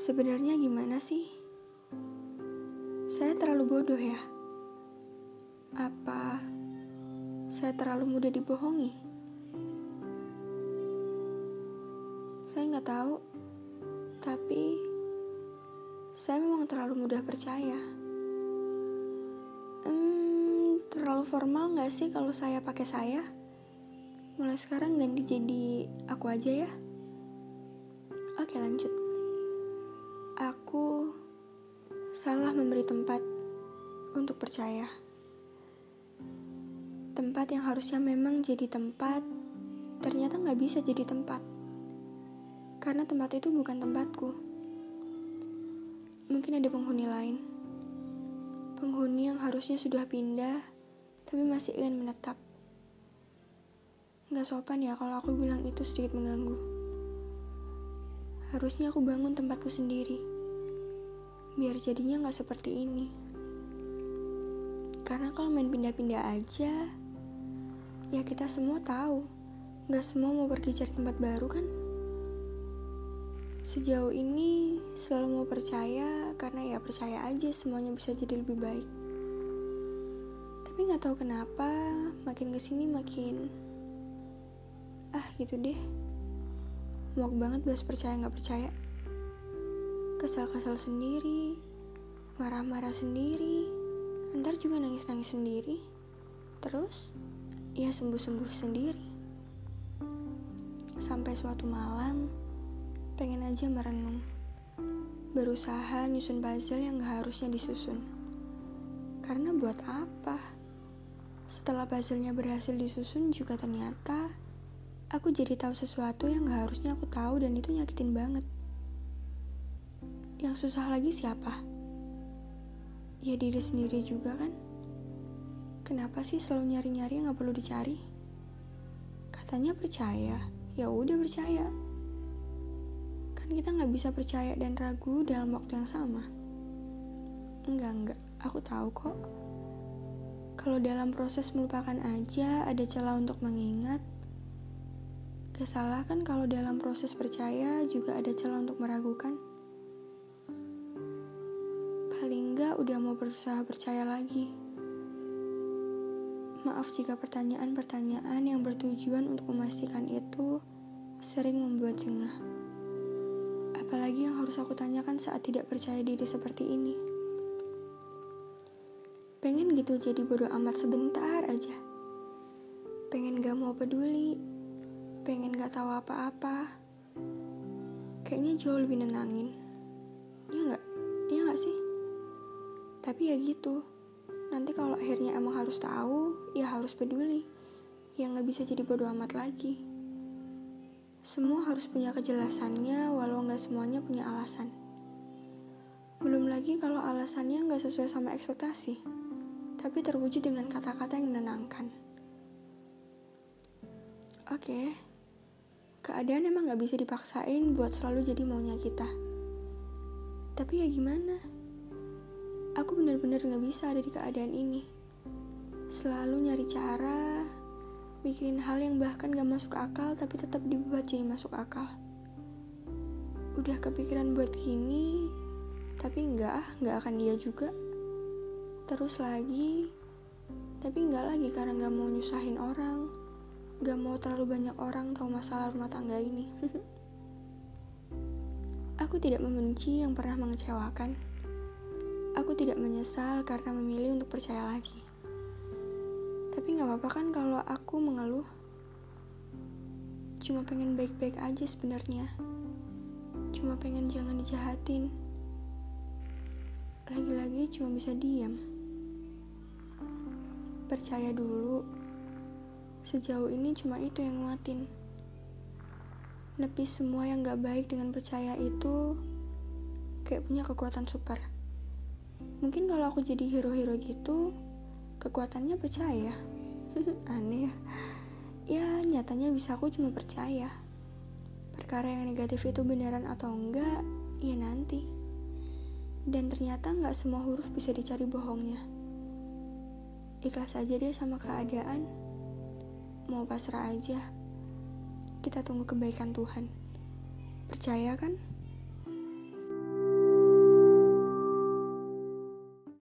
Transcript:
Sebenarnya gimana sih? Saya terlalu bodoh ya? Apa saya terlalu mudah dibohongi? Saya nggak tahu, tapi saya memang terlalu mudah percaya. Hmm, terlalu formal nggak sih kalau saya pakai saya? Mulai sekarang ganti jadi aku aja ya. Oke lanjut. Aku salah memberi tempat untuk percaya. Tempat yang harusnya memang jadi tempat, ternyata nggak bisa jadi tempat. Karena tempat itu bukan tempatku. Mungkin ada penghuni lain. Penghuni yang harusnya sudah pindah, tapi masih ingin menetap. Nggak sopan ya kalau aku bilang itu sedikit mengganggu. Harusnya aku bangun tempatku sendiri. Biar jadinya nggak seperti ini. Karena kalau main pindah-pindah aja, ya kita semua tahu, nggak semua mau pergi cari tempat baru kan? Sejauh ini selalu mau percaya karena ya percaya aja semuanya bisa jadi lebih baik. Tapi nggak tahu kenapa makin ke sini makin ah gitu deh. Muak banget bahas percaya nggak percaya. Kesal-kesal sendiri, marah-marah sendiri, ntar juga nangis-nangis sendiri. Terus ya sembuh-sembuh sendiri. Sampai suatu malam pengen aja merenung. Berusaha nyusun puzzle yang gak harusnya disusun. Karena buat apa? Setelah puzzle-nya berhasil disusun juga ternyata aku jadi tahu sesuatu yang gak harusnya aku tahu dan itu nyakitin banget. Yang susah lagi siapa? Ya diri sendiri juga kan? Kenapa sih selalu nyari-nyari yang gak perlu dicari? Katanya percaya, ya udah percaya kita nggak bisa percaya dan ragu dalam waktu yang sama. Enggak, enggak, aku tahu kok. Kalau dalam proses melupakan aja ada celah untuk mengingat, salah kan kalau dalam proses percaya juga ada celah untuk meragukan. Udah mau berusaha percaya lagi. Maaf jika pertanyaan-pertanyaan yang bertujuan untuk memastikan itu sering membuat jengah. Apalagi yang harus aku tanyakan saat tidak percaya diri seperti ini. Pengen gitu jadi bodoh amat sebentar aja. Pengen gak mau peduli. Pengen gak tahu apa-apa. Kayaknya jauh lebih nenangin. Tapi ya gitu. Nanti kalau akhirnya emang harus tahu, ya harus peduli. Ya gak bisa jadi bodoh amat lagi. Semua harus punya kejelasannya, walau nggak semuanya punya alasan. Belum lagi kalau alasannya nggak sesuai sama ekspektasi, tapi terwujud dengan kata-kata yang menenangkan. Oke, keadaan emang nggak bisa dipaksain buat selalu jadi maunya kita. Tapi ya gimana? Aku benar-benar nggak bisa ada di keadaan ini. Selalu nyari cara, mikirin hal yang bahkan gak masuk akal tapi tetap dibuat jadi masuk akal. Udah kepikiran buat gini, tapi enggak ah, enggak akan dia juga. Terus lagi, tapi enggak lagi karena gak mau nyusahin orang, gak mau terlalu banyak orang tahu masalah rumah tangga ini. Aku tidak membenci yang pernah mengecewakan. Aku tidak menyesal karena memilih untuk percaya lagi. Tapi gak apa-apa kan kalau aku mengeluh. Cuma pengen baik-baik aja sebenarnya. Cuma pengen jangan dijahatin. Lagi-lagi cuma bisa diam. Percaya dulu. Sejauh ini cuma itu yang nguatin. Nepis semua yang gak baik dengan percaya itu kayak punya kekuatan super. Mungkin kalau aku jadi hero-hero gitu, kekuatannya percaya. Aneh ya. Ya, nyatanya bisa aku cuma percaya. Perkara yang negatif itu beneran atau enggak, ya nanti. Dan ternyata nggak semua huruf bisa dicari bohongnya. Ikhlas aja deh sama keadaan. Mau pasrah aja. Kita tunggu kebaikan Tuhan. Percaya kan?